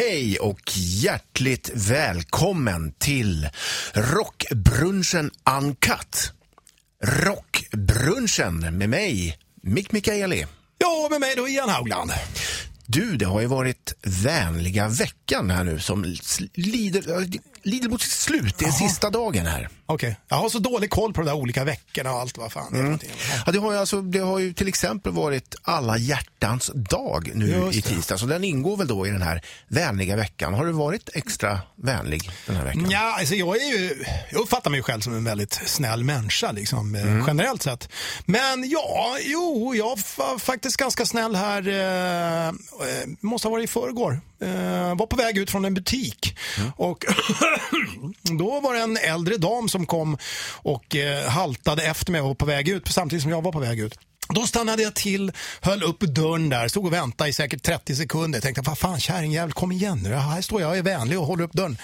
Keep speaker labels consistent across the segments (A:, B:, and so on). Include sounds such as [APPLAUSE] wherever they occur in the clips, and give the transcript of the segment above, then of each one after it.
A: Hej och hjärtligt välkommen till Rockbrunchen Uncut. Rockbrunchen med mig, Mick Mikaeli.
B: Ja, med mig då Ian Haugland.
A: Du, det har ju varit vänliga veckan här nu som lider, lider mot sitt slut. Det är sista dagen här.
B: Okej, okay. jag har så dålig koll på de där olika veckorna och allt vad fan
A: mm. ja, det, har ju alltså, det har ju till exempel varit alla hjärtans dag nu i tisdag. Så den ingår väl då i den här vänliga veckan. Har du varit extra vänlig den här veckan?
B: Ja, alltså jag, är ju, jag uppfattar mig själv som en väldigt snäll människa liksom, eh, mm. generellt sett. Men ja, jo, jag var faktiskt ganska snäll här. Eh, eh måste ha varit i förrgår. Eh, var på väg ut från en butik. Mm. Och [LAUGHS] då var det en äldre dam som kom och eh, haltade efter mig och var på väg ut samtidigt som jag var på väg ut. Då stannade jag till, höll upp dörren där, stod och väntade i säkert 30 sekunder. Jag tänkte, vad fan kärringjävel, kom igen nu. Här står jag och är vänlig och håller upp dörren.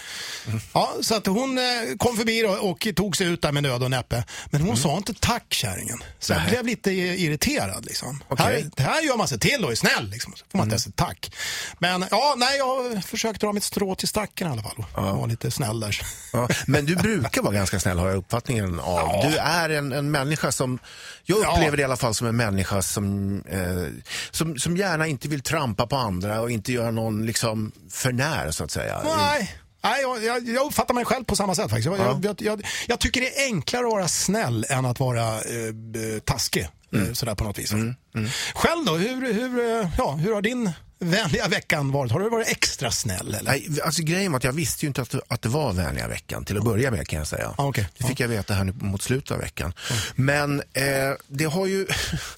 B: Mm. Ja, så att hon eh, kom förbi och, och, tog sig ut där med nöd och näppe. Men hon mm. sa inte tack kärringen. Så jag blev lite irriterad. Liksom. Okay. Här, här gör man sig till och är snäll. Liksom. Så får man mm. inte ens tack. Men ja, nej, jag försökte dra mitt strå till stacken i alla fall. Ja. vara lite snäll där.
A: Ja. Men du brukar vara ganska snäll har jag uppfattningen av. Ja. Du är en, en människa som, jag upplever det i alla fall som en människa som, eh, som, som gärna inte vill trampa på andra och inte göra någon liksom för när så att säga.
B: Nej. Nej, jag, jag, jag uppfattar mig själv på samma sätt faktiskt. Jag, ja. jag, jag, tycker det är enklare att vara snäll än att vara eh, taskig. Mm. Sådär på något vis. Mm. Mm. Själv då, hur, hur, eh, ja, hur har din vänliga veckan varit? Har du varit extra snäll? Eller?
A: Nej, alltså grejen var att jag visste ju inte att, att det var vänliga veckan till att börja med kan jag säga.
B: Ah, okay.
A: Det fick ah. jag veta här nu mot slutet av veckan. Mm. Men eh, det har ju,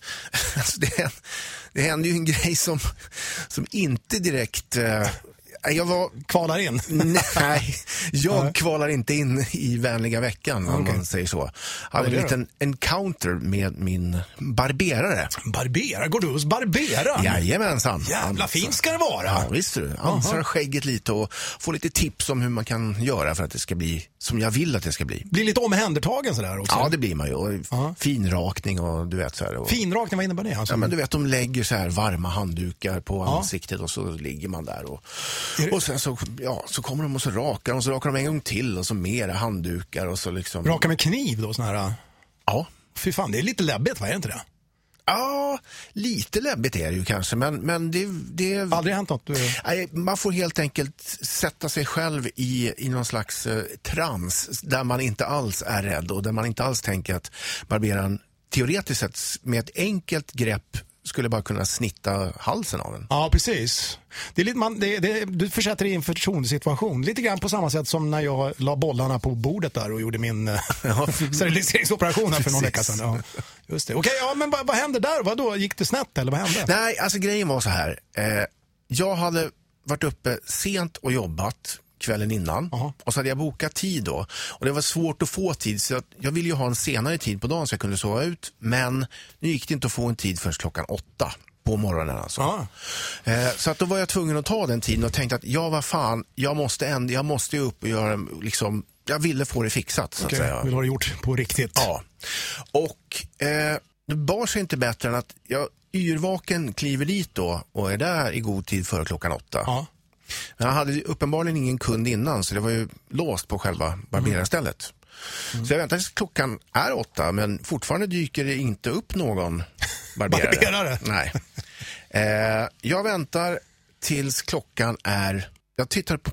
A: [LAUGHS] alltså det, det hände ju en grej som, som inte direkt eh, jag var...
B: Kvalar in?
A: Nej, jag kvalar inte in i vänliga veckan om okay. man säger så. Jag hade en liten encounter med min barberare.
B: Barberare? Går du hos barberaren?
A: Jajamensan.
B: Jävla
A: Han,
B: fint ska det vara.
A: Ja, visst du. Ansar skägget lite och får lite tips om hur man kan göra för att det ska bli som jag vill att det ska bli.
B: Blir lite omhändertagen sådär också?
A: Ja, det blir man ju. Och finrakning och du vet så här. Och...
B: Finrakning, vad innebär det?
A: Alltså? Ja, men du vet, de lägger så här varma handdukar på ja. ansiktet och så ligger man där och [LAUGHS] och sen så, ja, så kommer de och så rakar de, och så rakar de en gång till och så mer handdukar och så liksom.
B: Raka med kniv då, sån här?
A: Ja.
B: Fy fan, det är lite läbbigt, va? Är det inte det?
A: Ja, lite läbbigt är det ju kanske, men, men det... det
B: Aldrig hänt något? Du...
A: Nej, man får helt enkelt sätta sig själv i, i någon slags eh, trans där man inte alls är rädd och där man inte alls tänker att barberaren teoretiskt sett med ett enkelt grepp skulle bara kunna snitta halsen av en.
B: Ja, precis. Det är lite, man, det, det, du försätter dig i en förtroendesituation. Lite grann på samma sätt som när jag la bollarna på bordet där och gjorde min eh, ja. [LAUGHS] steriliseringsoperation för någon vecka sedan. Ja, just det. Okej, ja, men vad, vad hände där? Vad då? Gick det snett eller vad hände?
A: Nej, alltså grejen var så här. Eh, jag hade varit uppe sent och jobbat kvällen innan. Aha. Och så hade jag bokat tid då. Och det var svårt att få tid så jag, jag ville ju ha en senare tid på dagen så jag kunde sova ut. Men nu gick det inte att få en tid förrän klockan åtta på morgonen alltså. Eh, så att då var jag tvungen att ta den tiden och tänkte att ja, vad fan, jag måste, ändå, jag måste upp och göra liksom, jag ville få det fixat. Så okay. att säga.
B: Vill ha det gjort på riktigt.
A: Ja. Och eh, det bar sig inte bättre än att jag yrvaken kliver dit då och är där i god tid före klockan åtta. Ah. Men han hade uppenbarligen ingen kund innan så det var ju låst på själva barberarstället. Mm. Så jag väntar tills klockan är åtta men fortfarande dyker det inte upp någon [LAUGHS] barberare.
B: barberare?
A: Nej. Eh, jag väntar tills klockan är... Jag tittar på,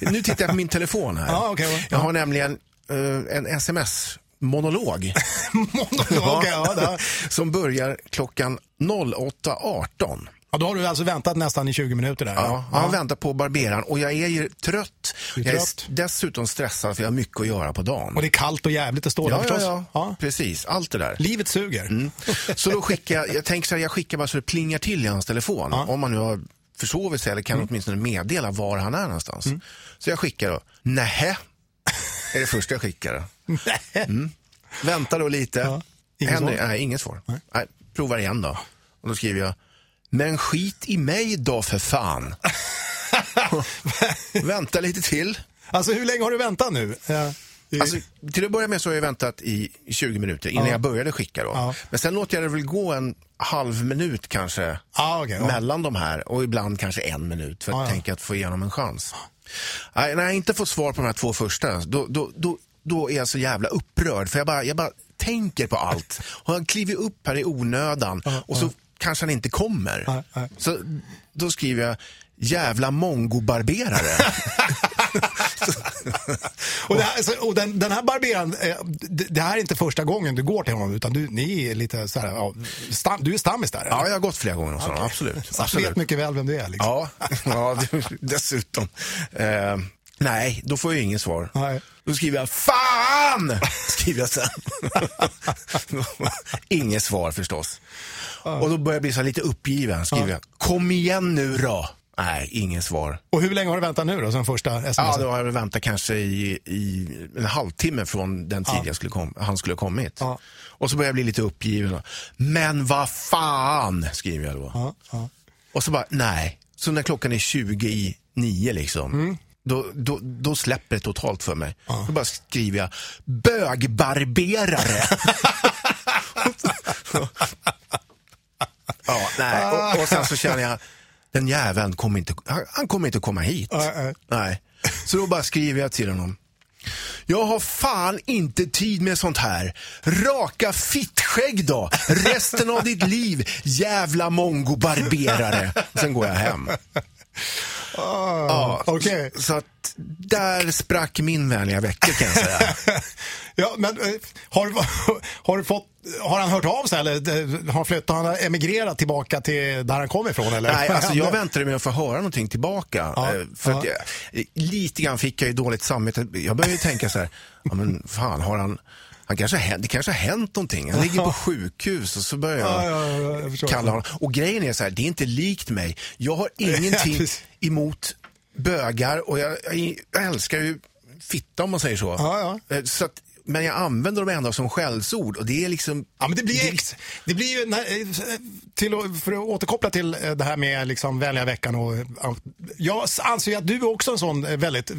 A: [LAUGHS] nu tittar jag på min telefon här. [LAUGHS]
B: Ah, okay,
A: jag har nämligen uh, en sms monolog.
B: monolog, ja, ja,
A: som börjar klockan 08.18.
B: Ja, då har du alltså väntat nästan i 20 minuter där?
A: Ja, jag har väntat på barberaren och jag är ju trött. är jag är dessutom stressad för jag har mycket att göra på dagen.
B: Och det är kallt och jävligt att stå
A: ja,
B: där förstås.
A: Ja, ja, precis. Allt det där.
B: Livet suger. Mm.
A: Så då skickar jag, jag tänker så här, jag skickar bara så det plingar till i hans telefon. Om man nu har försovit sig eller kan mm. åtminstone meddela var han är någonstans. Mm. Så jag skickar då, nähä, är det första jag skickar. Mm. Väntar då lite. Ja. Inget svar? Nej, inget svar. Nej. Nej, provar igen då. Och då skriver jag, men skit i mig då för fan. [LAUGHS] Vänta lite till.
B: Alltså hur länge har du väntat nu? Ja.
A: Alltså, till att börja med så har jag väntat i 20 minuter innan ja. jag började skicka. Då. Ja. Men sen låter jag det väl gå en halv minut kanske
B: Ah, okay, ja.
A: mellan de här och ibland kanske en minut för att
B: Ah,
A: tänka att få igenom en chans. Nej, när jag inte får svar på de här två första, då, då, då, då är jag så jävla upprörd för jag bara, jag bara tänker på allt. [LAUGHS] Och han kliver upp här i onödan och så kanske han inte kommer.
B: Nej, nej.
A: Så då skriver jag jävla mongobarberare. [LAUGHS]
B: Och, här, och den, den här barberaren, eh, det, här är inte första gången du går till honom utan du, ni är lite så här, ja, stam, du är stammis där?
A: ja,
B: eller?
A: jag har gått flera gånger hos honom, absolut.
B: Så
A: absolut.
B: vet mycket väl vem du är? Liksom.
A: Ja, ja dessutom. Eh, nej, då får jag inget svar.
B: Nej.
A: Då skriver jag FAN! Skriver jag sen. [LAUGHS] Inget svar förstås. Och då börjar jag bli så lite uppgiven. Skriver jag Kom igen nu då! Nej, inget svar.
B: Och hur länge har du väntat nu då, sen första sms?
A: Ja, då har jag väntat kanske i, i en halvtimme från den tid jag skulle kom, han skulle ha kommit.
B: Ja.
A: Och så börjar jag bli lite uppgiven. Men vad fan, skriver jag då.
B: ja, ja.
A: Och så bara, nej. Så när klockan är 20 i nio liksom.
B: Mm.
A: Då, då, då släpper det totalt för mig. Då bara skriver jag bögbarberare. [LAUGHS] ja, nej. Och, och sen så känner jag, den jäveln kommer inte, han, kommer inte komma hit.
B: Nej.
A: Så då bara skriver jag till honom. Jag har fan inte tid med sånt här. Raka fittskägg då. Resten av ditt liv, jävla mongobarberare. Sen går jag hem. [LAUGHS]
B: Ja, Okej.
A: Så, så att där sprack min vänliga vecka kan jag säga. [LAUGHS]
B: Ja, men eh, har, [LAUGHS] har, du fått, har han hört av sig eller eh, har flyttat, han emigrerat tillbaka till där han kom ifrån? Eller?
A: Nej, alltså jag [LAUGHS] väntade med att få höra någonting tillbaka.
B: Ja,
A: Eh, För
B: ja.
A: jag, lite grann fick jag ju dåligt samvete. Jag började ju tänka så här, ja men fan har han, han kanske, det kanske har hänt någonting. Han ligger på sjukhus och så börjar jag,
B: Ja, ja, ja, jag
A: kalla honom. Och grejen är så här, det är inte likt mig. Jag har [LAUGHS] ingenting emot bögar och jag, jag, älskar ju fitta om man säger så. Eh, så att, men jag använder dem ändå som skällsord och det är liksom
B: Ja, men det blir, ex, det blir ju, när, eh, till, att- för att återkoppla till eh, det här med liksom vänliga veckan och eh, jag anser ju att du är också en sån eh, väldigt, eh,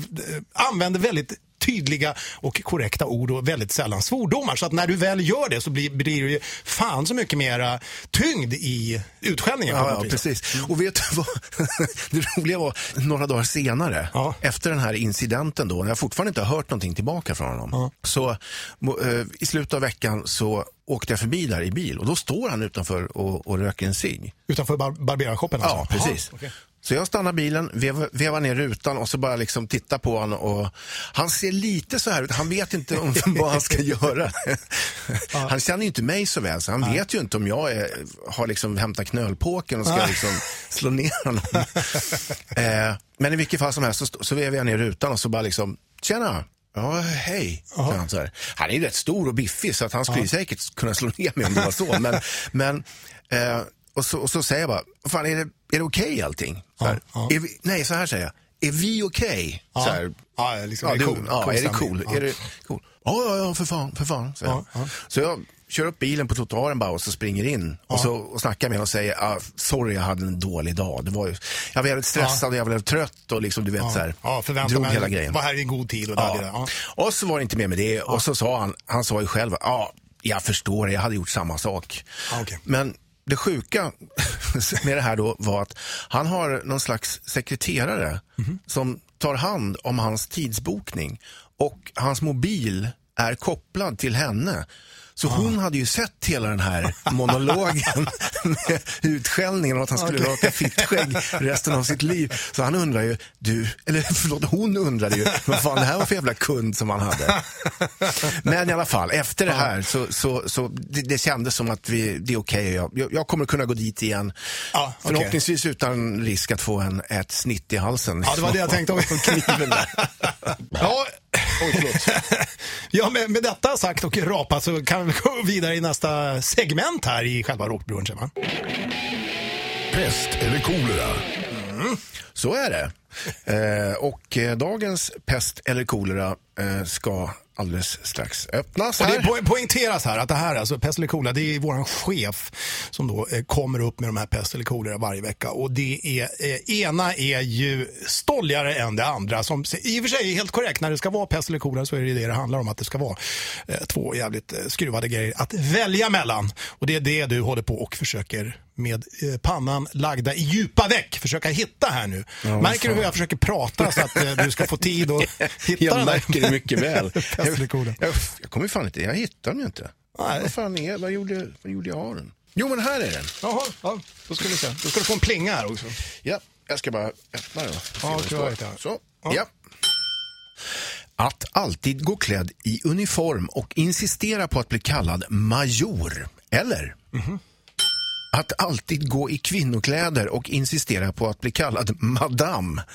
B: använder väldigt tydliga och korrekta ord och väldigt sällan svordomar. Så att när du väl gör det så blir, blir det ju fan så mycket mera tyngd i utskällningen.
A: Ja, ja precis. Och vet du vad? [LAUGHS] Det roliga var, några dagar senare,
B: Ja.
A: efter den här incidenten då, när jag fortfarande inte har hört någonting tillbaka från honom, så mo- eh, i slutet av veckan så åkte jag förbi där i bil och då står han utanför och, och röker en cigg.
B: Utanför bar barberarshop
A: Ja,
B: alltså?
A: precis.
B: Jaha, okej.
A: Så jag stannar bilen, vevar, vevar ner rutan och så bara liksom tittar på honom och han ser lite så här ut, han vet inte om [LAUGHS] vad han ska göra. Han känner ju inte mig så väl så han vet ju inte om jag är, har liksom hämtat knölpåken och ska liksom slå ner honom. [LAUGHS] eh, men i vilket fall som helst så, så vevar jag ner rutan och så bara liksom, tjena. Ja, hej. Han, så här. han är ju rätt stor och biffig så att han skulle ju säkert kunna slå ner mig om det var så. Men, men, eh, och, så, och så säger jag bara, fan är det, är det okej allting? Så här,
B: Ja,
A: Är vi, nej, så här säger jag. Är vi okej? Så här,
B: Ja, liksom,
A: ja,
B: är det cool?
A: ja,
B: Cool
A: är det
B: stämning.
A: cool?
B: Ja.
A: Är det cool? Ja, ja, ja, för fan, för fan. Så,
B: Ja, ja.
A: så jag kör upp bilen på trottoaren bara och så springer in och, så, och snackar med honom och säger ah, sorry, jag hade en dålig dag. Det var ju, jag var jävligt stressad och jag blev trött och liksom, du vet så här,
B: Ja,
A: drog
B: mig,
A: hela grejen.
B: var här i en god tid och där,
A: Ja.
B: där. Ja.
A: Och så var det inte mer med det. Och så sa han, han sa ju själv, ja, jag förstår det, jag hade gjort samma sak.
B: Ja, okej.
A: Men det sjuka [LAUGHS] med det här då var att han har någon slags sekreterare
B: Mhm.
A: som tar hand om hans tidsbokning och hans mobil är kopplad till henne. Så
B: Ah.
A: hon hade ju sett hela den här monologen [LAUGHS] med utskällningen och att han skulle
B: Okej.
A: raka fittskägg resten av sitt liv. Så han undrar ju, du, eller [LAUGHS] förlåt, hon undrade ju vad fan det här var för jävla kund som han hade. Men i alla fall, efter det här så, så, så det, det kändes som att vi, det är okej. Jag, jag, jag kommer kunna gå dit igen.
B: Ja, okej.
A: Förhoppningsvis utan risk att få en, ett snitt i halsen.
B: Ja, det var det jag tänkte.
A: Och [LAUGHS] kniven där. [LAUGHS]
B: Ja, med, med detta sagt och rapat så kan vi gå vidare i nästa segment här i själva rockbrunchen. Va?
C: Pest eller kolera?
A: Så är det. Eh, och eh, dagens pest eller kolera eh, ska alldeles strax öppnas
B: Och
A: här.
B: det po- poängteras här att det här, alltså pest eller kolera, det är vår chef som då eh, kommer upp med de här pest eller kolera varje vecka. Och det är, eh, ena är ju stolligare än det andra. Som i och för sig är helt korrekt, när det ska vara pest eller kolera så är det det det handlar om. Att det ska vara eh, två jävligt skruvade grejer att välja mellan. Och det är det du håller på och försöker med pannan lagda i djupa veck försöka hitta här nu. Märker du hur jag försöker prata så att du ska få tid att [LAUGHS] hitta
A: Jag märker det mycket väl. [LAUGHS]
B: eller kolera?
A: jag, jag kommer fan inte, jag hittar den ju inte.
B: Nej.
A: Vad fan är, vad gjorde, vad gjorde jag av den? Jo men här är den.
B: Jaha, ja, då ska vi se. Då ska du få en plinga här också.
A: Ja, jag ska bara öppna den.
B: Ja, jag
A: det
B: jag.
A: Så, ja. Att alltid gå klädd i uniform och insistera på att bli kallad major. Eller?
B: Mhm.
A: Att alltid gå i kvinnokläder och insistera på att bli kallad madame. [LAUGHS]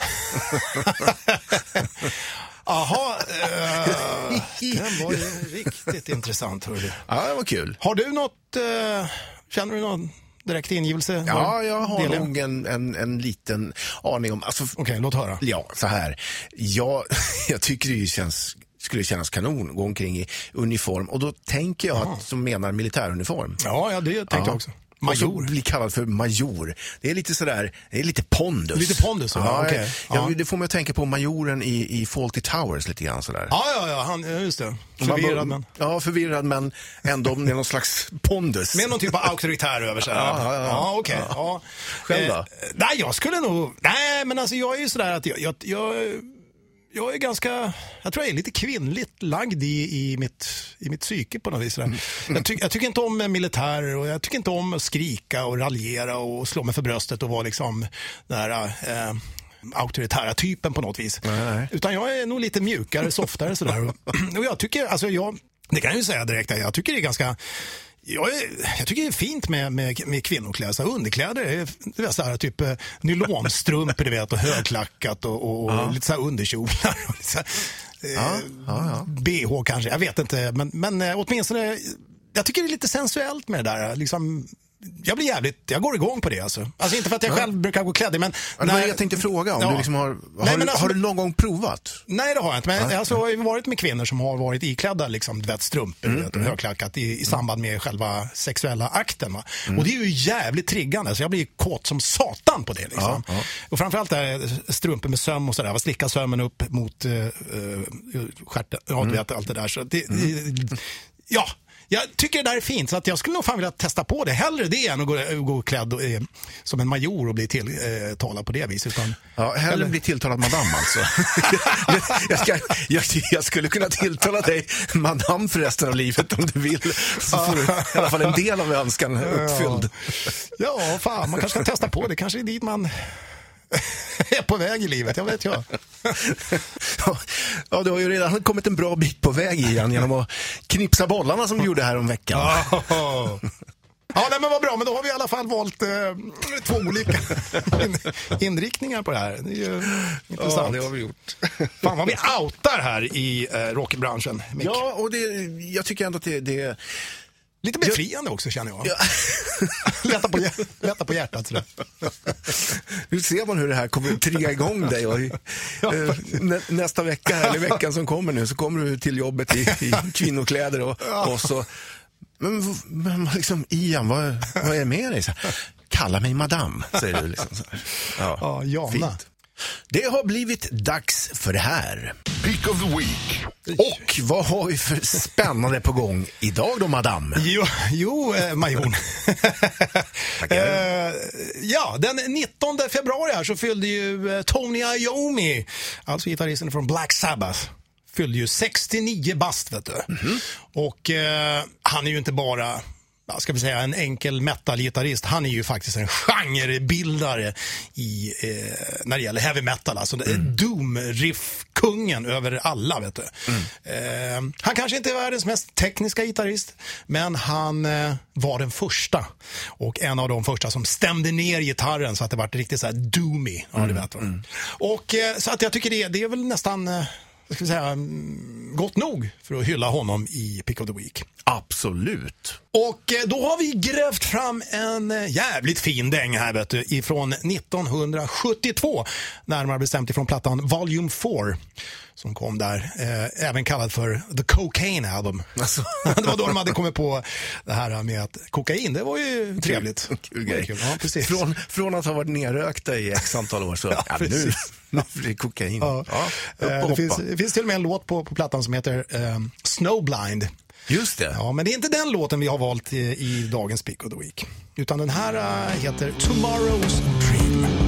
A: [LAUGHS]
B: Jaha, [LAUGHS] eh, den var ju riktigt intressant. Hör du.
A: Ja, det var kul.
B: Har du något, eh, känner du någon direkt ingivelse?
A: Ja, jag har
B: Del-
A: nog en, en, en liten aning om... Alltså,
B: Okej, låt höra.
A: Ja, så här. Jag, [LAUGHS] jag tycker det känns, skulle kännas kanon att gå omkring i uniform. Och då tänker jag att som menar militäruniform.
B: Ja, ja det tänkte jag också. Major.
A: bli kallad för major. Det är lite sådär, det är lite pondus.
B: Lite pondus, ja, okej.
A: ja.
B: Ja.
A: Det får mig att tänka på majoren i, i Fawlty Towers lite grann sådär.
B: Ja, ja, ja, han, just det. Förvirrad, men
A: Ja, förvirrad men ändå med någon slags pondus.
B: med någon typ av auktoritär över sig.
A: Ja, ja, ja.
B: ja okej.
A: Själv då?
B: Eh, nej, jag skulle nog... Nej, men alltså jag är ju sådär att jag... jag, jag jag är ganska, jag tror jag är lite kvinnligt lagd i, i, mitt, i mitt psyke på något vis. sådär. Jag, ty, jag tycker inte om militärer och jag tycker inte om att skrika och raljera och slå mig för bröstet och vara liksom den här eh, auktoritära typen på något vis.
A: Nej.
B: Utan jag är nog lite mjukare, softare sådär. [CLEARS THROAT] Och jag tycker, alltså jag, det kan jag ju säga direkt, jag tycker det är ganska jag, jag tycker det är fint med, med, med kvinnokläder. Så underkläder är det är så här, typ eh, nylonstrumpor du vet, och högklackat och, och, och lite så här underkjolar. Och lite så här, eh,
A: Ja, ja,
B: BH kanske, jag vet inte. Men, men eh, åtminstone, jag tycker det är lite sensuellt med det där. Liksom, jag blir jävligt, jag går igång på det alltså. Alltså inte för att jag själv brukar gå klädd men...
A: Ja, det var det jag tänkte fråga om.
B: Ja.
A: Du liksom har, har,
B: Nej,
A: du,
B: alltså-
A: har du någon gång provat?
B: Nej, det har jag inte. Men alltså, jag har ju varit med kvinnor som har varit iklädda liksom, du vet, strumpor
A: Mm,
B: vet, och högklackat i, i samband med själva sexuella akten.
A: Mm.
B: Och det är ju jävligt triggande. Så jag blir kåt som satan på det. Liksom.
A: Ja, ja.
B: Och framförallt där strumpor med söm och sådär. Slicka sömmen upp mot uh, uh, stjärten. Ja,
A: Mm.
B: du vet allt det där. Så det, ja. Jag tycker det där är fint, så att jag skulle nog fan vilja testa på det. Hellre det än att gå, gå klädd eh, som en major och bli tilltalad på det viset. Utan,
A: Ja, hellre
B: Eller-
A: bli tilltalad madame alltså. [LAUGHS] jag, ska, jag, jag skulle kunna tilltala dig madame för resten av livet om du vill. Så får du i alla fall en del av önskan uppfylld.
B: Ja, fan, man kanske ska testa på det. Kanske är dit man [LAUGHS] är på väg i livet, jag vet jag. [LAUGHS]
A: Ja, du har ju redan kommit en bra bit på väg Ian genom att knipsa bollarna som du gjorde här om veckan.
B: Ja, [LAUGHS] nej, men vad bra, men då har vi i alla fall valt eh, två olika in- inriktningar på det här. Det är ju intressant.
A: det har vi gjort.
B: Fan vad vi outar här i eh, rockbranschen. Mick.
A: Ja, och det, jag tycker ändå att det, det
B: Lite befriande också känner jag.
A: Ja. [LAUGHS]
B: lätta, på, lätta på hjärtat sådär.
A: Nu ser man hur det här kommer trigga igång dig. Och, eh, nä, nästa vecka, eller veckan som kommer nu, så kommer du till jobbet i, i [LAUGHS] kvinnokläder och, och så... Men, men liksom, Ian, vad, vad är med dig? Så, Kalla mig madame, säger du. Liksom, här.
B: Ja, Jana.
A: fint. Det har blivit dags för det här.
C: Pick of the Week.
A: Och vad har vi för spännande på gång idag då, madame?
B: Jo, jo eh, majorn. [LAUGHS] eh, ja, den 19 februari här så fyllde ju eh, Tony Iommi, alltså gitarristen från Black Sabbath, fyllde ju 69 bast, vet du. Och eh, han är ju inte bara ska vi säga, en enkel metal-gitarrist. Han är ju faktiskt en genrebildare i, eh, när det gäller heavy metal. Alltså mm. Doom-riff-kungen över alla. Vet du. Eh, han kanske inte är världens mest tekniska gitarrist, men han eh, var den första. Och en av de första som stämde ner gitarren så att det var riktigt så här doomy. Ja, du vet, va? Och, eh, så att jag tycker det, det är väl nästan... Ska vi säga, mm, gott nog för att hylla honom i Pick of the Week.
A: Absolut.
B: Och eh, då har vi grävt fram en eh, jävligt fin däng här vet du, ifrån 1972. Närmare bestämt ifrån plattan Volume 4 som kom där, eh, även kallad för The Cocaine Album.
A: Alltså. [LAUGHS]
B: det var då de hade kommit på det här med att kokain, det var ju trevligt.
A: Kul grej.
B: Kul. Ja, precis.
A: Från, från att ha varit nerrökta i x antal år så, [LAUGHS]
B: Ja,
A: ja, nu, [LAUGHS] nu blir det kokain.
B: Ja. Eh, det, finns, det finns till och med en låt på, på plattan som heter eh, Snowblind.
A: Just det.
B: Ja, men det är inte den låten vi har valt i, i dagens Pick of the Week. Utan den här eh, heter Tomorrow's Dream.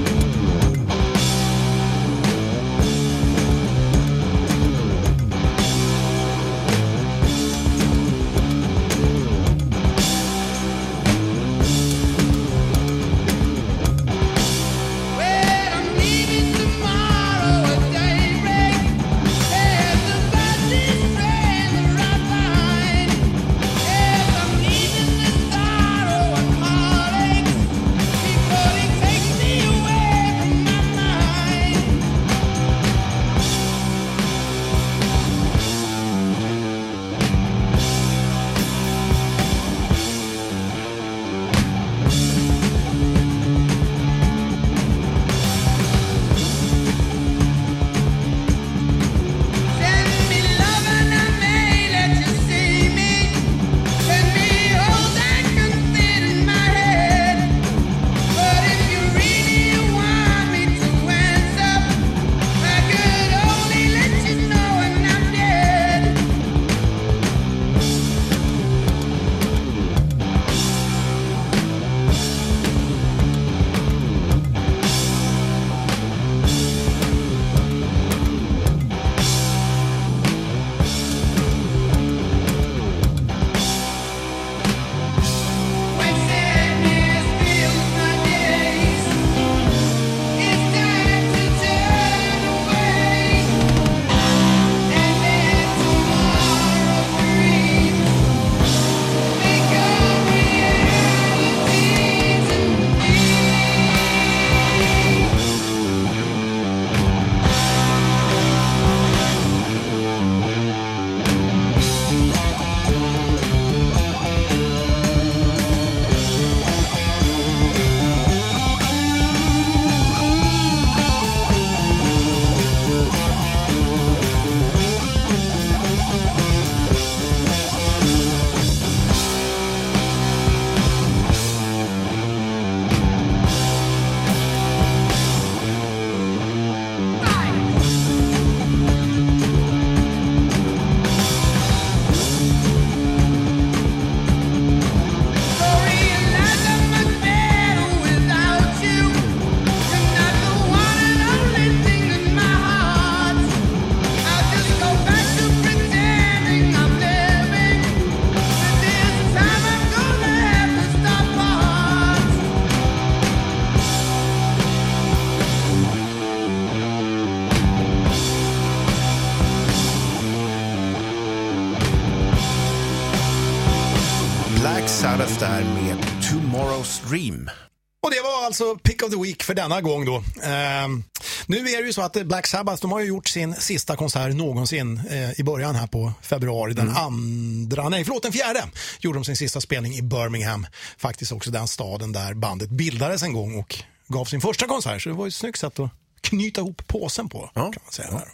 B: Alltså Pick of the Week för denna gång då. Ehm, nu är det ju så att Black Sabbath, de har ju gjort sin sista konsert någonsin eh, i början här på februari. Den andra, nej förlåt den fjärde, gjorde de sin sista spelning i Birmingham. Faktiskt också den staden där bandet bildades en gång och gav sin första konsert. Så det var ju ett snyggt sätt att knyta ihop påsen på.
A: Ja.
B: Kan man säga där.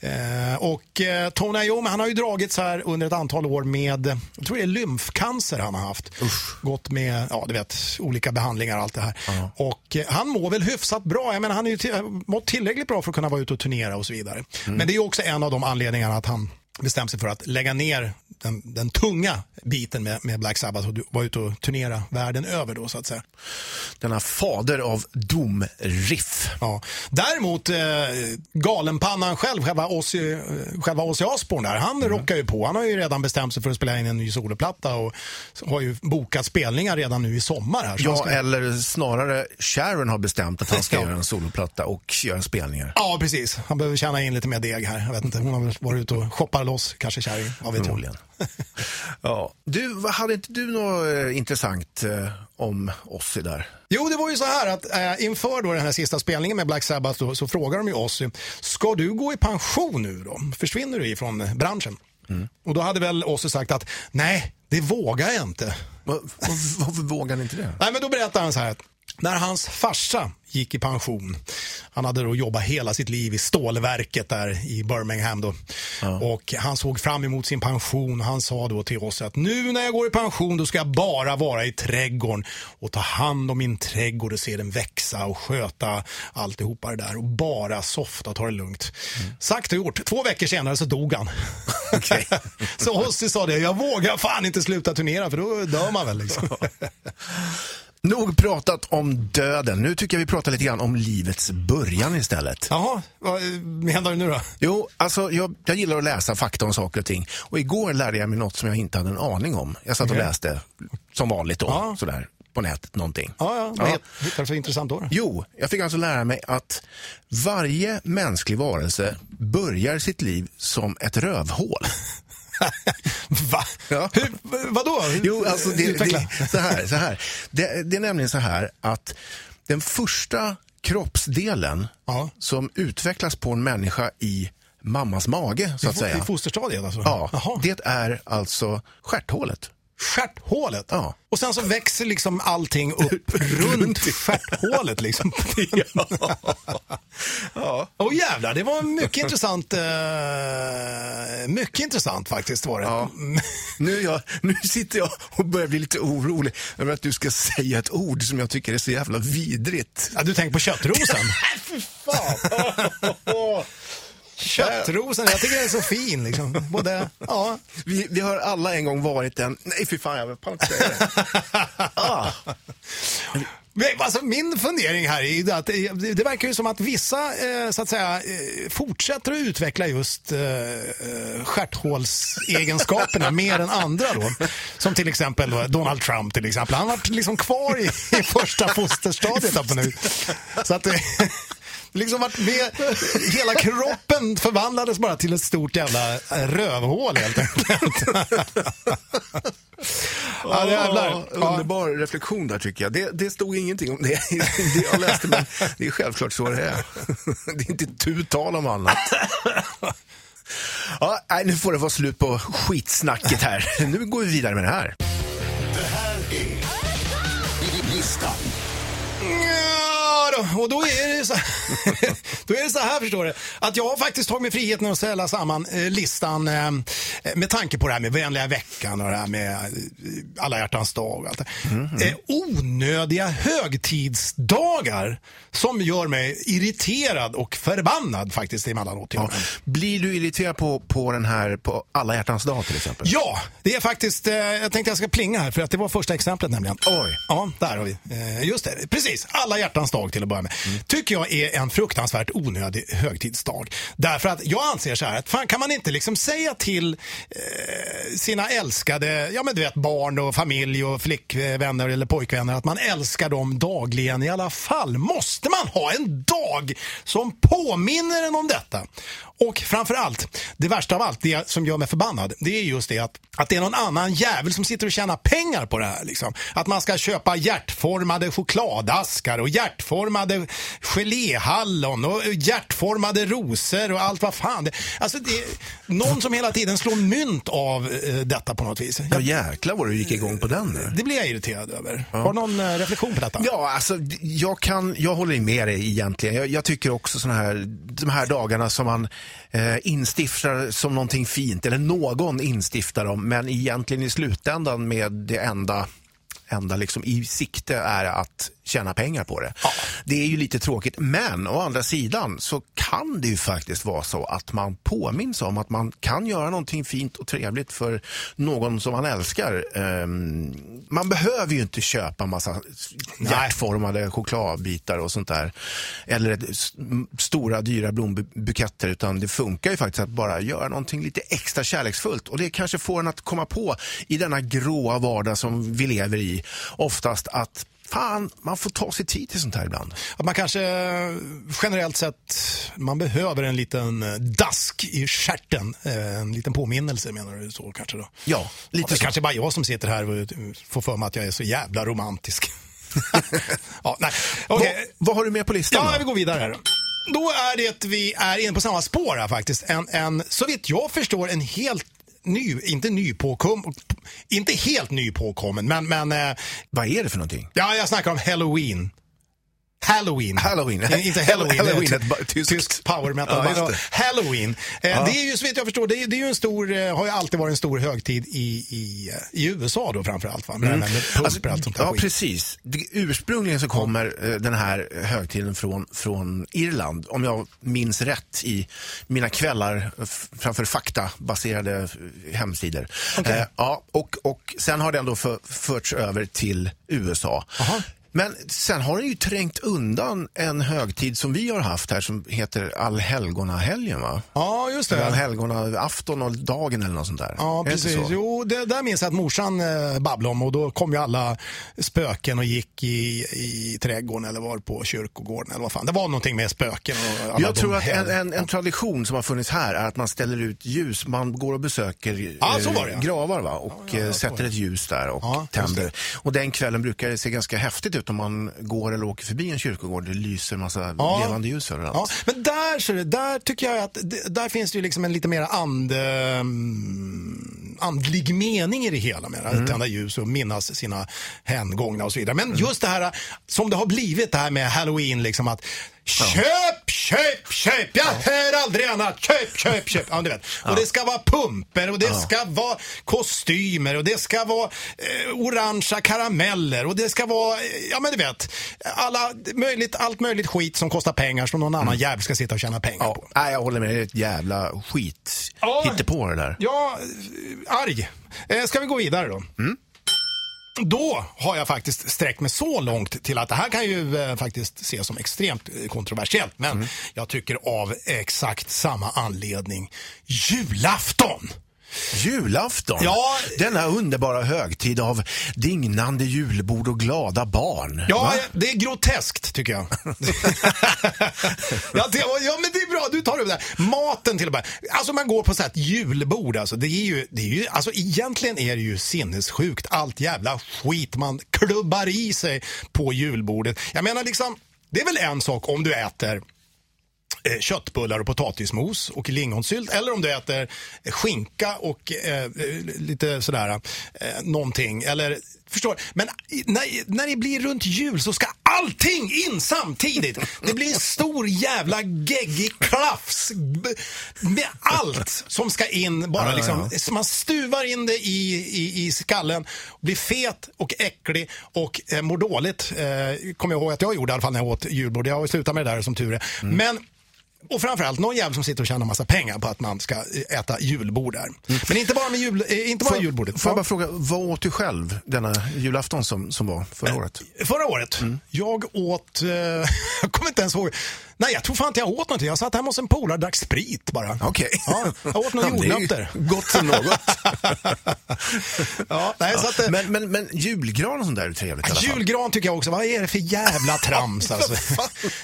B: Eh, och eh, Tony Iommi, han har ju dragits här under ett antal år med, jag tror det är lymfcancer han har haft. Gått med, ja du vet, olika behandlingar och allt det här. Och eh, han mår väl hyfsat bra. Jag menar, han är ju mått tillräckligt bra för att kunna vara ute och turnera och så vidare. Men det är ju också en av de anledningarna att han bestämt sig för att lägga ner den, den tunga biten med, med Black Sabbath och vara ute och turnera världen över då så att säga.
A: Denna fader av domriff.
B: Ja. Däremot eh, galenpannan själv, själva Ozzy, eh, själva Ozzy Osbourne där, han rockar ju på. Han har ju redan bestämt sig för att spela in en ny soloplatta och har ju bokat spelningar redan nu i sommar. Här,
A: Ja,
B: ska...
A: eller snarare Sharon har bestämt att han ska [LAUGHS]
B: Ja.
A: göra en soloplatta och göra spelningar.
B: Ja, precis. Han behöver tjäna in lite mer deg här. Jag vet inte, hon har väl varit ute och shoppat loss, kanske kärring, vad vet jag.
A: Ja. Du, hade inte du något eh, intressant eh, om Ozzy där?
B: Jo, det var ju så här att eh, inför då den här sista spelningen med Black Sabbath då, så frågar de ju oss, ska du gå i pension nu då? Försvinner du ifrån branschen? Och då hade väl Ozzy sagt att nej, det vågar jag inte.
A: Var, var, varför vågar ni inte det?
B: Nej, men då berättar han så här att när hans farsa gick i pension, han hade då jobbat hela sitt liv i stålverket där i Birmingham då. Och han såg fram emot sin pension. Han sa då till oss att nu när jag går i pension då ska jag bara vara i trädgården och ta hand om min trädgård och se den växa och sköta alltihopa det där och bara softa och ta det lugnt. Sagt och gjort. Två veckor senare så dog han. [LAUGHS] så Ozzy sa det, jag vågar fan inte sluta turnera för då dör man väl liksom. [LAUGHS]
A: Nog pratat om döden. Nu tycker jag vi pratar lite grann om livets början istället.
B: Jaha, vad menar du nu då?
A: Jo, alltså jag, jag gillar att läsa fakta om saker och ting. Och igår lärde jag mig något som jag inte hade en aning om. Jag satt och läste, som vanligt då,
B: Ja.
A: sådär, på nätet någonting.
B: Ja, ja. Vad hittar du för intressant då?
A: Jo, jag fick alltså lära mig att varje mänsklig varelse börjar sitt liv som ett rövhål. [LAUGHS]
B: Va?
A: Ja.
B: Hur, vadå?
A: Jo, alltså det, det, så här, så här. Det, det är nämligen så här att den första kroppsdelen
B: Ja.
A: som utvecklas på en människa i mammas mage, så att
B: I
A: säga.
B: fosterstadiet alltså?
A: Ja,
B: Jaha.
A: det är alltså stjärthålet.
B: Stjärthålet?
A: Ja.
B: Och sen så växer liksom allting upp [LAUGHS] runt stjärthålet liksom. [LAUGHS]
A: Ja.
B: Åh jävlar, det var mycket intressant. Eh, mycket intressant faktiskt var det.
A: Ja. [LAUGHS] Nu, är jag, nu sitter jag och börjar bli lite orolig över att du ska säga ett ord som jag tycker är så jävla vidrigt.
B: Ja, du tänker på köttrosen?
A: Fy fan!
B: Köttrosen, jag tycker den är så fin liksom. Både, ja.
A: Vi, vi har alla en gång varit en... Nej, fy fan, jag fan inte säga det. [LAUGHS] Ah.
B: Men, Alltså, min fundering här är ju att det, det verkar ju som att vissa eh, så att säga, eh, fortsätter att utveckla just eh, eh, stjärthålsegenskaperna [LAUGHS] mer än andra. Då. Som till exempel då, Donald Trump. till exempel. Han var liksom kvar i, i första fosterstadiet. Upp nu. Så att det liksom varit med, hela kroppen förvandlades bara till ett stort jävla rövhål helt enkelt. [LAUGHS] ja, jävlar.
A: Ja, underbar reflektion där tycker jag. Det, det stod ingenting om [LAUGHS] det det jag läste, men det är självklart så det är. [LAUGHS] Det är inte tu tal om annat. Ja, nu får det vara slut på skitsnacket här. Nu går vi vidare med det här.
B: Ja, och då är, det så, [LAUGHS] då är det så här förstår du, att jag har faktiskt tagit mig friheten att ställa samman eh, listan eh, med tanke på det här med vänliga veckan och det här med eh, alla hjärtans dag och allt det. Eh, onödiga högtidsdagar som gör mig irriterad och förbannad faktiskt emellanåt.
A: Ja. Blir du irriterad på, på den här på alla hjärtans dag till exempel?
B: Ja, det är faktiskt, eh, jag tänkte jag ska plinga här för att det var första exemplet nämligen.
A: Oj.
B: Ja, där har vi. Eh, just det, precis. Alla hjärtans dag till att börja med. Tycker jag är en fruktansvärt onödig högtidsdag. Därför att jag anser så här att fan kan man inte liksom säga till eh, sina älskade, ja men du vet barn och familj och flickvänner eller pojkvänner att man älskar dem dagligen i alla fall. Måste man ha en dag som påminner en om detta? Och framför allt, det värsta av allt, det som gör mig förbannad, det är just det att, att det är någon annan jävel som sitter och tjänar pengar på det här. Liksom. Att man ska köpa hjärtformade chokladaskar och hjärtformade geléhallon och hjärtformade rosor och allt vad fan. Alltså det är någon som hela tiden slår mynt av eh, detta på något vis.
A: Ja,
B: Jag,
A: jäklar vad du gick igång på den nu.
B: det blir jag irriterad över. Har du någon eh, reflektion på detta?
A: Ja, alltså, jag, kan, jag håller med dig egentligen. Jag, jag tycker också såna här, de här dagarna som man eh, instiftar som någonting fint, eller någon instiftar dem, men egentligen i slutändan med det enda enda liksom i sikte är att tjäna pengar på det. Det är ju lite tråkigt, men å andra sidan så kan det ju faktiskt vara så att man påminns om att man kan göra någonting fint och trevligt för någon som man älskar. Ehm, man behöver ju inte köpa massa hjärtformade chokladbitar och sånt där. Eller ett stora dyra blombuketter, utan det funkar ju faktiskt att bara göra någonting lite extra kärleksfullt. Och det kanske får en att komma på i denna gråa vardag som vi lever i, oftast att fan, man får ta sig tid till sånt här ibland.
B: Att man kanske eh, generellt sett, man behöver en liten eh, dask i stjärten. Eh, En liten påminnelse menar du så kanske då?
A: Ja,
B: Lite det
A: så.
B: kanske bara jag som sitter här och får för mig att jag är så jävla romantisk. [LAUGHS] ja, nej. Okej.
A: Vad, vad har du med på listan
B: Ja,
A: då?
B: vi går vidare här. Då är det vi är inne på samma spår här faktiskt. En, en, så vitt jag förstår en helt ny, inte ny påkom, inte helt ny påkommen, men, men eh,
A: Vad är det för någonting?
B: ja, jag snackar om Halloween. Halloween.
A: Halloween.
B: Eh, Inte [LAUGHS] Halloween.
A: Halloween,
B: det är
A: ett tyskt.
B: tysk power metal.
A: Ja.
B: Halloween. Eh,
A: Ja.
B: Det är ju så vitt jag förstår, det är, det är ju en stor, eh, har ju alltid varit en stor högtid i, i, eh, i USA då framförallt. Va? Pumper
A: Alltså, ja,
B: skit.
A: precis. Ursprungligen så kommer eh, den här högtiden från, från Irland, om jag minns rätt i mina kvällar eh, framför faktabaserade eh, hemsidor.
B: Okej.
A: Eh, ja, och, och sen har den då för, förts över till USA.
B: Aha.
A: Men sen har den ju trängt undan en högtid som vi har haft här som heter allhelgonahelgen va?
B: Ja, just det.
A: Allhelgona-afton och dagen eller något sånt där.
B: Ja,
A: det
B: precis. Jo, det där minns jag att morsan eh, babblade om och då kom ju alla spöken och gick i, i trädgården eller var på kyrkogården eller vad fan. Det var någonting med spöken och alla
A: Jag tror att en, en, en tradition som har funnits här är att man ställer ut ljus. Man går och besöker
B: Ja,
A: eh,
B: var ja.
A: gravar va? och
B: Ja, ja,
A: eh, sätter ett ljus där och tänder. Och den kvällen brukar det se ganska häftigt ut om man går eller åker förbi en kyrkogård. Det lyser massa
B: Ja.
A: levande ljus överallt.
B: Ja, men där, så är det- där tycker jag att där finns det ju liksom en lite mer and, mm, andlig mening i det hela med att tända ljus och minnas sina hängångna och så vidare. Men just det här som det har blivit det här med halloween liksom att Köp, köp, köp! Jag hör aldrig annat. Köp, köp, köp. Ja, du vet. Och det ska vara pumper och det ska vara kostymer och det ska vara eh, orangea karameller och det ska vara, eh, ja men du vet, alla, möjligt, allt möjligt skit som kostar pengar som någon annan jävel ska sitta och tjäna pengar
A: Ja,
B: på.
A: nej, jag håller med. Det är ett jävla skit.
B: Ja.
A: på det där.
B: Ja, eh, arg. Eh, ska vi gå vidare då? Då har jag faktiskt sträckt mig så långt till att det här kan ju eh, faktiskt ses som extremt eh, kontroversiellt. Men jag tycker av exakt samma anledning. Julafton!
A: Julafton,
B: Ja.
A: denna underbara högtid av dignande julbord och glada barn.
B: Ja,
A: Va?
B: det är groteskt tycker jag. [LAUGHS] ja, det, ja, men det är bra. Du tar det där. Maten till och med. Alltså man går på så här ett julbord. Alltså, det är ju, det är ju, alltså egentligen är det ju sinnessjukt. Allt jävla skit man klubbar i sig på julbordet. Jag menar liksom, det är väl en sak om du äter köttbullar och potatismos och lingonsylt eller om du äter eh, skinka och eh, eh, lite sådär eh, någonting. Eller, förstår Men när, när det blir runt jul så ska allting in samtidigt. Det blir en stor jävla geggig klafs b- med allt som ska in. Bara
A: Ja,
B: liksom,
A: ja.
B: Man stuvar in det i, i, i skallen, blir fet och äcklig och eh, mår dåligt. Eh, kommer jag ihåg att jag gjorde i alla fall när jag åt julbord. Jag har slutat med det där som tur är.
A: Mm.
B: Men och framförallt någon jävel som sitter och tjänar massa pengar på att man ska eh, äta julbord där. Men inte bara med jul, eh, inte bara
A: Mm. Får,
B: julbordet.
A: får jag
B: Ja.
A: bara fråga, vad åt du själv denna julafton som, som var förra året?
B: Förra året,
A: Mm.
B: jag åt, eh, [LAUGHS] jag kommer inte ens ihåg. Nej, jag tror fan inte jag åt någonting. Jag satt hemma hos en polare och drack sprit bara.
A: Okej.
B: Ja, jag åt några [LAUGHS] jordnötter.
A: Gott som något. [LAUGHS]
B: Ja, nej, så att, eh,
A: men, men, men julgran och sånt där är trevligt i alla fall.
B: Julgran tycker jag också. Vad är det för jävla trams [LAUGHS] alltså?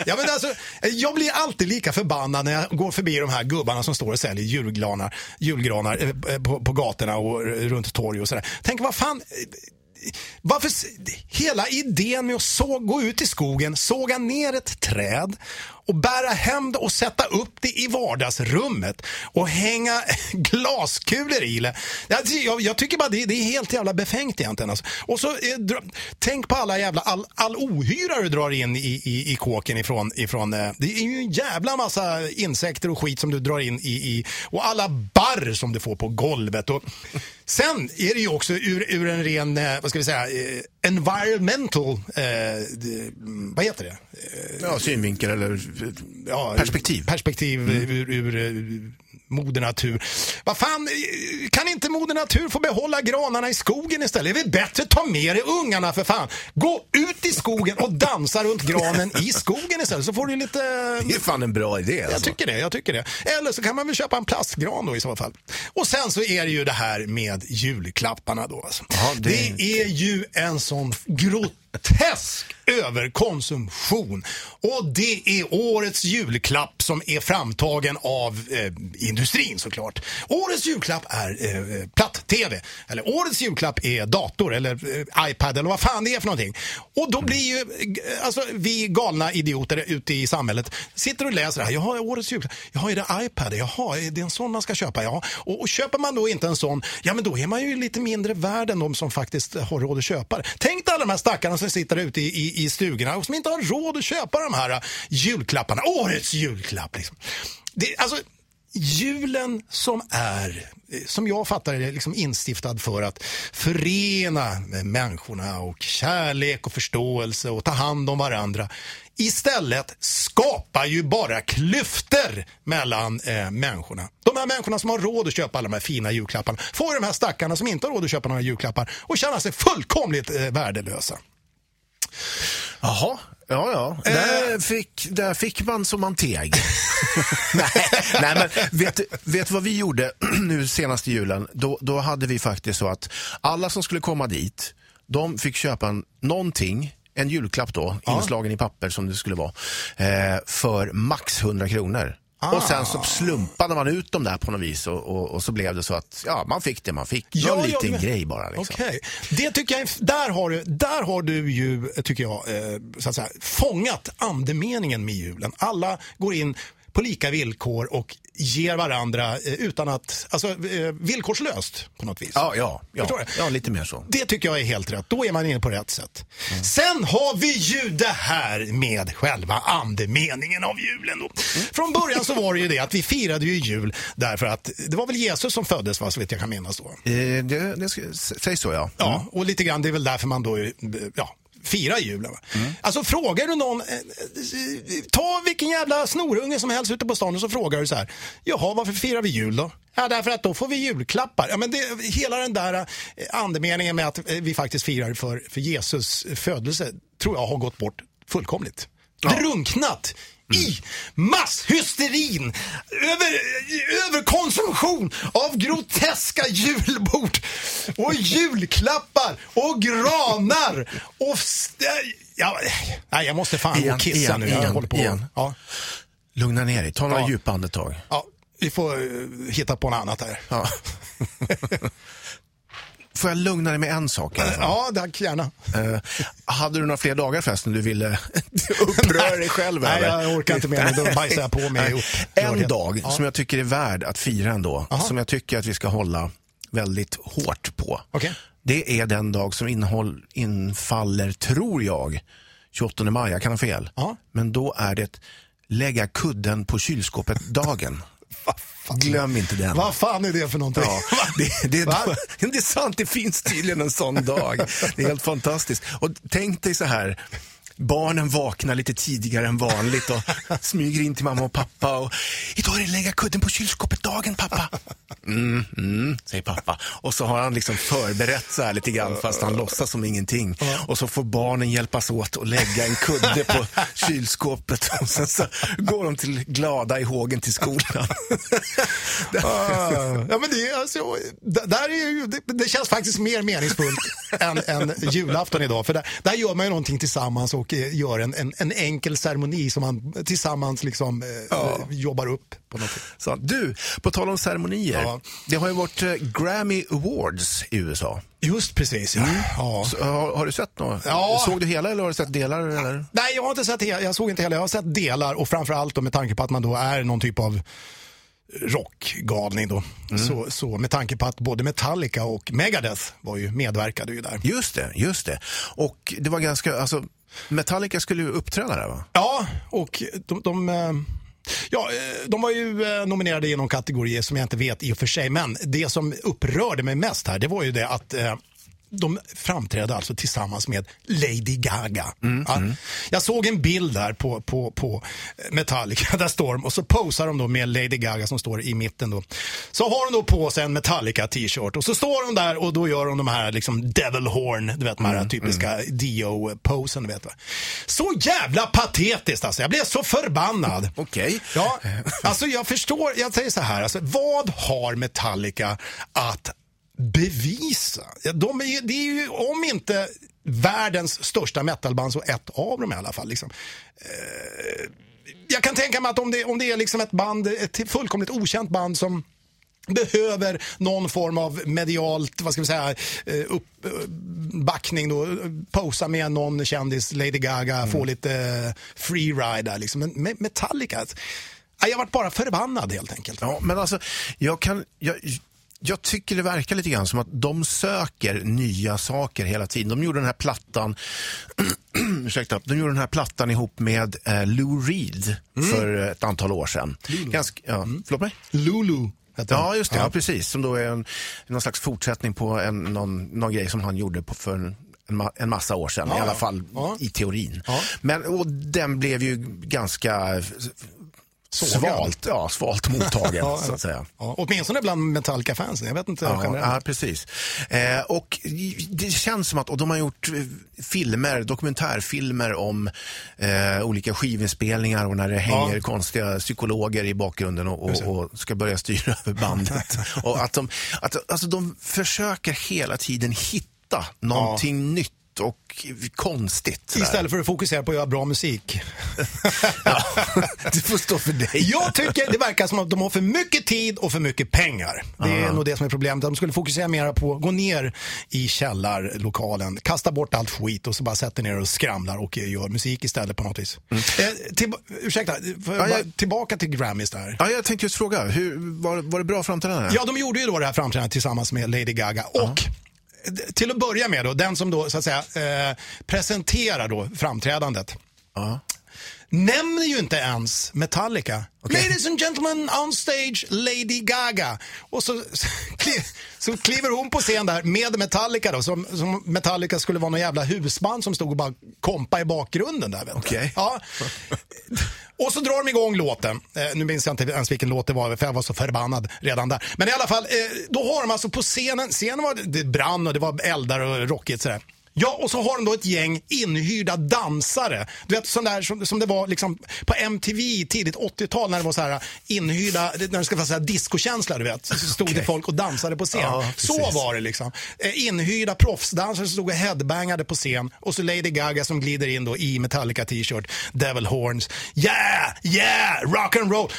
B: ja, men alltså, jag blir alltid lika förbannad när jag går förbi de här gubbarna som står och säljer julgranar, julgranar eh, på, på gatorna och eh, runt torg och sådär. Tänk vad fan... eh, Varför, hela idén med att så, gå ut i skogen, såga ner ett träd och bära hem det och sätta upp det i vardagsrummet och hänga [LAUGHS] glaskulor i det. Jag, jag, tycker bara det, det är helt jävla befängt egentligen. Alltså. Och så eh, tänk på alla jävla, all, all ohyra du drar in i, i, i kåken ifrån, ifrån eh, det är ju en jävla massa insekter och skit som du drar in i, i och alla barr som du får på golvet. Och, sen är det ju också ur, ur en ren, eh, vad ska vi säga, eh, environmental, eh, det, vad heter det? Eh,
A: Ja, synvinkel eller
B: ja,
A: perspektiv.
B: Perspektiv
A: Mm.
B: ur, ur, ur moder natur. Vad fan, kan inte moder natur få behålla granarna i skogen istället? Det är väl bättre ta med dig ungarna för fan. Gå ut i skogen och dansa runt granen i skogen istället så får du lite... [LAUGHS]
A: Det är fan en bra idé.
B: Jag
A: Alltså.
B: tycker det, jag tycker det. Eller så kan man väl köpa en plastgran då i så fall. Och sen så är det ju det här med julklapparna då. Alltså.
A: Ja, det-
B: det... är ju en sån grotesk överkonsumtion. Och det är årets julklapp som är framtagen av eh, industrin såklart. Årets julklapp är eh, platt-tv. Eller årets julklapp är dator eller eh, iPad eller vad fan det är för någonting. Och då blir ju eh, alltså, vi galna idioter ute i samhället sitter och läser det här. Jaha, årets julklapp. Jaha, är det iPad? Jaha, är det en sån man ska köpa? Ja. Och, och köper man då inte en sån, ja men då är man ju lite mindre värd än de som faktiskt har råd att köpa det. Tänk dig alla de här stackarna som sitter ute i, i, i stugorna och som inte har råd att köpa de här äh, julklapparna. Årets julklapp liksom. Det, alltså, julen som är, eh, som jag fattar det, liksom instiftad för att förena människorna och kärlek och förståelse och ta hand om varandra. Istället skapar ju bara klyftor mellan eh, människorna. De här människorna som har råd att köpa alla de här fina julklapparna får de här stackarna som inte har råd att köpa några julklappar och känna sig fullkomligt eh, värdelösa.
A: Jaha, ja ja. Där, fick, där fick man som man teg. [LAUGHS] nej, nej, men vet, vet du vad vi gjorde [CLEARS THROAT] nu senaste julen? Då, då hade vi faktiskt så att alla som skulle komma dit, de fick köpa en, någonting en julklapp då, inslagen i papper som det skulle vara, eh, för max 100 kronor. Och sen så slumpade man ut dem där på något vis och, och, och så blev det så att ja, man fick det man fick.
B: Ja,
A: Någon
B: ja,
A: liten
B: men-
A: grej bara. Liksom.
B: Okej, det tycker jag, är- där har du, där har du ju, tycker jag, eh, så att säga, fångat andemeningen med julen. Alla går in på lika villkor och ger varandra eh, utan att, alltså eh, villkorslöst på något vis.
A: Ja, ja, ja, ja, lite mer så.
B: Det tycker jag är helt rätt. Då är man inne på rätt sätt. Sen har vi ju det här med själva andemeningen av julen. Då. Från början så var det ju det att vi firade ju jul därför att det var väl Jesus som föddes, va, så vet jag kan minnas då.
A: Eh, det, det ska, säg så ja.
B: Ja, och lite grann det är väl därför man då eh, ja, firar julen. va. Alltså frågar du någon, eh, eh, ta vilken jävla snorunge som helst ute på stan och så frågar du så här, jaha varför firar vi jul då? Ja, därför att då får vi julklappar. Ja, men det, hela den där eh, andemeningen med att vi faktiskt firar för, för Jesus födelse tror jag har gått bort fullkomligt. Drunknat i masshysterin över, överkonsumtion av groteska julbord och julklappar och granar och... Ja, nej, jag måste fan gå
A: Igen,
B: och kissa
A: igen,
B: nu. Jag
A: igen,
B: håller på.
A: igen.
B: Ja,
A: Lugna ner dig, ta några
B: Ja.
A: djupa andetag.
B: ja, vi får eh, hitta på något annat här.
A: Ja. [LAUGHS] Får jag lugna dig med en sak?
B: Ja, tack gärna.
A: Eh, hade du några fler dagar förresten du ville [LAUGHS] uppröra dig själv
B: Nej,
A: över?
B: jag orkar inte mer. Då bajsar jag på mig.
A: En dag
B: Ja.
A: som jag tycker är värd att fira ändå, som jag tycker att vi ska hålla väldigt hårt på.
B: Okej.
A: Det är den dag som innehåll, infaller, tror jag, 28 maj. Jag kan ha fel.
B: Ja.
A: Men då är det lägga kudden på kylskåpet-dagen. Glöm inte den.
B: Vad fan är det för någonting?
A: Ja, [LAUGHS] det, det, är, [LAUGHS] det är sant, det finns tydligen en sån dag. Det är helt fantastiskt. Och tänk dig så här, barnen vaknar lite tidigare än vanligt och [LAUGHS] smyger in till mamma och pappa. Och, Idag är det lägga kudden på kylskåpet-dagen, pappa. Mm, mm, säger pappa. Och så har han liksom förberett så här lite grann fast han låtsas som ingenting. Och så får barnen hjälpas åt att lägga en kudde på [LAUGHS] kylskåpet. Och sen så går de till glada i hågen till skolan. [LAUGHS]
B: Ah, ja, men det, är alltså, där är ju, det, det känns faktiskt mer meningsfullt än, än julafton idag. För där, där gör man ju någonting tillsammans och eh, gör en, en, en enkel ceremoni som man tillsammans liksom, eh, jobbar upp. på något.
A: Så, du, på tal om ceremonier.
B: Ja.
A: Det har ju varit eh, Grammy Awards i USA.
B: Just precis, ja. ja.
A: Så, har, har du sett något?
B: Ja.
A: Såg du hela eller har du sett delar? Eller?
B: Nej, jag har inte sett hela, jag såg inte hela. Jag har sett delar och framförallt då med tanke på att man då är någon typ av rockgalning då. Så, så med tanke på att både Metallica och Megadeth var ju medverkade ju där.
A: Just det, just det. Och det var ganska, alltså, Metallica skulle ju uppträda där va?
B: Ja, och de, de, eh, ja, eh, de var ju eh, nominerade i någon kategori som jag inte vet i och för sig. Men det som upprörde mig mest här, det var ju det att eh, de framträdde alltså tillsammans med Lady Gaga. Ja, jag såg en bild där på, på, på Metallica, [LAUGHS] där står de och så posar de då med Lady Gaga som står i mitten då. Så har de då på sig en Metallica t-shirt och så står de där och då gör de de här liksom devil horn, du vet de här typiska Dio-posen, du vet va. Så jävla patetiskt alltså, jag blev så förbannad.
A: Okej.
B: Ja, alltså jag förstår, jag säger så här, alltså, vad har Metallica att bevisa? De är, det är ju, om inte världens största metalband, så ett av dem i alla fall. Liksom. Eh, jag kan tänka mig att om det, om det är liksom ett band, ett fullkomligt okänt band som behöver någon form av medialt, vad ska vi säga, eh, uppbackning då, posa med någon kändis, Lady Gaga, få lite eh, free ride där liksom. Men Metallica, ja, jag varit bara förbannad helt enkelt.
A: Ja, men alltså, jag kan... Jag, jag tycker det verkar lite grann som att de söker nya saker hela tiden. De gjorde den här plattan [CLEARS THROAT] ursäkta, de gjorde den här plattan ihop med eh, Lou Reed för ett antal år sedan. Ganska, ja, Förlåt mig?
B: Lulu.
A: Ja, just det. Ja. precis. Som då är en, någon slags fortsättning på en, någon, någon grej som han gjorde på, för en, en massa år sedan.
B: Ja,
A: I alla
B: ja.
A: fall
B: Ja.
A: i teorin.
B: Ja.
A: Men, och den blev ju ganska
B: Sågad.
A: svalt, ja, svalt mottagen, [LAUGHS]
B: Ja,
A: så att säga.
B: Ja, åtminstone bland Metallica-fansen. Jag vet inte
A: Ja,
B: generellt.
A: ja, precis. Eh, och det känns som att, och de har gjort eh, filmer, dokumentärfilmer om eh, olika skivinspelningar och när det hänger konstiga psykologer i bakgrunden och, och, och ska börja styra över bandet. [LAUGHS] och att de, att, alltså de försöker hela tiden hitta någonting nytt och konstigt. sådär.
B: Istället för att fokusera på att göra bra musik. [LAUGHS]
A: Ja, det får stå för dig.
B: Jag tycker det verkar som att de har för mycket tid och för mycket pengar. Det är nog det som är problemet. De skulle fokusera mer på att gå ner i källarlokalen, kasta bort allt skit och så bara sätter ner och skramlar och gör musik istället på något vis. Eh, till, ursäkta,
A: Mm. Ja, jag-
B: tillbaka till Grammys där.
A: Ja, jag tänkte just fråga, hur, var, var det bra framträdande?
B: Ja, de gjorde ju då det här framträdandet tillsammans med Lady Gaga. Och till att börja med då, den som då så att säga eh, presenterar då framträdandet.
A: Ja.
B: Nämner ju inte ens Metallica. Ladies and gentlemen, on stage, Lady Gaga. Och så, så, kli- så kliver hon på scen där med Metallica då, som, som Metallica skulle vara någon jävla husband som stod och bara kompa i bakgrunden där. Vet.
A: Okej.
B: Ja. Och så drar de igång låten. Eh, nu minns jag inte ens vilken låt det var, för jag var så förbannad redan där. Men i alla fall, eh, då har de alltså på scenen, scenen var, det brann och det var eldar och rockigt sådär. Ja, och så har de då ett gäng inhyrda dansare. Du vet, sån där som, som det var liksom på MTV tidigt 80-tal när det var så här inhyrda, när det ska vara så här discokänsla, du vet. Så [LAUGHS] stod det folk och dansade på scen.
A: Ja,
B: så var det liksom. Eh, inhyrda proffsdansare som stod och headbangade på scen och så Lady Gaga som glider in då i Metallica t-shirt, Devil Horns. Yeah, yeah, rock and roll.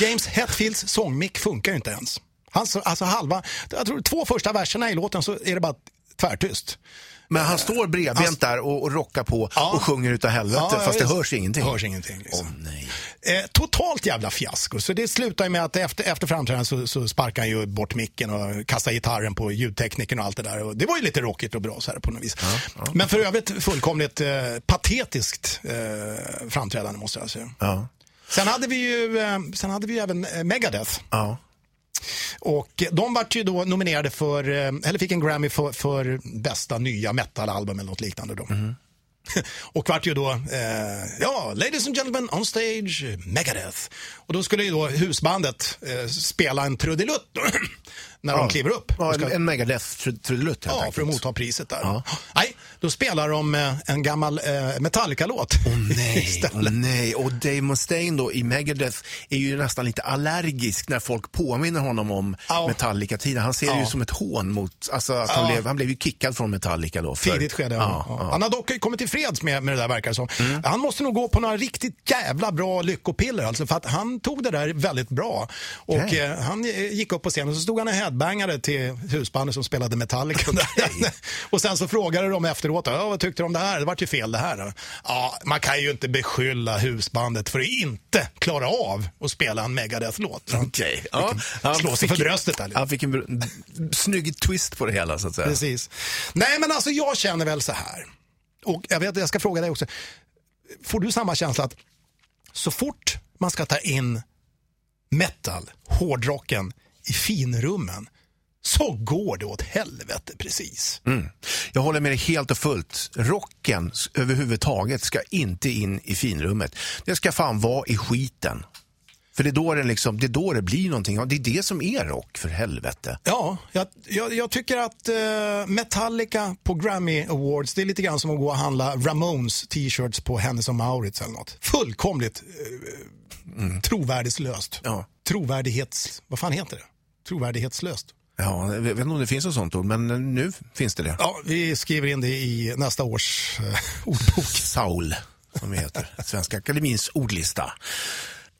B: James Hetfields sångmick funkar ju inte ens. Han, så- alltså halva, jag tror två första verserna i låten så är det bara tvärtyst.
A: Men han står bredbent där och, och rockar på
B: Ja.
A: och sjunger utav helvete
B: Ja,
A: fast det
B: visst.
A: hörs ingenting.
B: Hörs ingenting. Liksom.
A: Nej.
B: Eh, totalt jävla fiasko. Så det slutar ju med att efter, efter framträdandet så, så sparkar han ju bort micken och kastar gitarren på ljudteknikern och allt det där. Och det var ju lite rockigt och bra så här på något vis. Men för övrigt fullkomligt eh, patetiskt eh, framträdande måste jag säga.
A: Ja.
B: Sen hade vi ju, eh, sen hade vi även eh, Megadeth.
A: Ja.
B: Och de vart ju då nominerade för, eh, eller fick en Grammy för, för bästa nya metalalbum eller något liknande då. [LAUGHS] Och vart ju då, eh, ja, ladies and gentlemen on stage, Megadeth. Och då skulle ju då husbandet eh, spela en trudelutt [CLEARS THROAT] när de kliver upp.
A: Ja, en,
B: ska-
A: en Megadeth-trudelutt
B: Ja, för
A: enkelt.
B: att motta priset där.
A: Ja.
B: Nej, då spelar de eh, en gammal eh, Metallica-låt.
A: Nej, [LAUGHS]
B: istället.
A: åh nej. Och Dave Mustaine då i Megadeth är ju nästan lite allergisk när folk påminner honom om
B: Ja.
A: Metallica-tiden. Han ser det ju
B: Ja.
A: som ett hån mot, alltså att han,
B: Ja.
A: blev, han blev ju kickad från Metallica då. För,
B: Tidigt skede. Ja,
A: Ja, ja.
B: Han har dock kommit till freds med, med det där verkar det som.
A: Mm.
B: Han måste nog gå på några riktigt jävla bra lyckopiller alltså, för att han tog det där väldigt bra. Och
A: Okej.
B: eh, han eh, gick upp på scenen och så stod han och headbangade till husbandet som spelade Metallica. [LAUGHS] och sen så frågade de efteråt, ja, vad tyckte du om det här? Det vart ju fel det här. Ja, man kan ju inte beskylla husbandet för att inte klara av att spela en Megadeth-låt.
A: Okej. Ja, han
B: Slå sig för bröstet där.
A: Han fick en snygg twist på det hela så att säga.
B: Precis. Nej, men alltså jag känner väl så här. Och jag vet, jag ska fråga dig också. Får du samma känsla att så fort man ska ta in metal, hårdrocken i finrummen så går det åt helvete precis.
A: Mm. Jag håller med dig helt och fullt. Rocken överhuvudtaget ska inte in i finrummet. Det ska fan vara i skiten. För det är då det, liksom, det, är då det blir någonting. Det är det som är rock, för helvete.
B: Ja, jag, jag, jag tycker att eh, Metallica på Grammy Awards, det är lite grann som att gå och handla Ramones t-shirts på Hennes och Mauritz eller något. Fullkomligt eh, trovärdighetslöst.
A: Ja.
B: Trovärdighets... Vad fan heter det? Trovärdighetslöst.
A: Ja, jag vet inte om det finns ett sånt ord, men nu finns det det.
B: Ja, vi skriver in det i nästa års eh, ordbok.
A: Saul, som det heter. Svenska Akademins ordlista.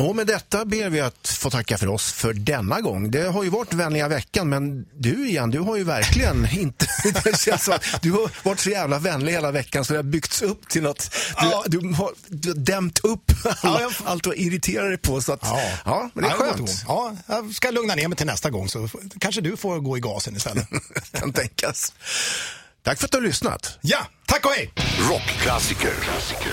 A: Och med detta ber vi att få tacka för oss för denna gång. Det har ju varit vänliga veckan, men du igen, du har ju verkligen [LAUGHS] inte... Det känns som att du har varit så jävla vänlig hela veckan så det har byggts upp till något... Du,
B: Ja.
A: du, har, du har dämt upp [LAUGHS] alla,
B: Ja, jag-
A: allt du irriterar dig på. Så att, ja. men det är
B: Ja,
A: skönt.
B: Ja, jag ska lugna ner mig till nästa gång så kanske du får gå i gasen istället. [LAUGHS]
A: kan tänkas. Tack för att du har lyssnat.
B: ja, tack och hej!
C: Rockklassiker. Klassiker.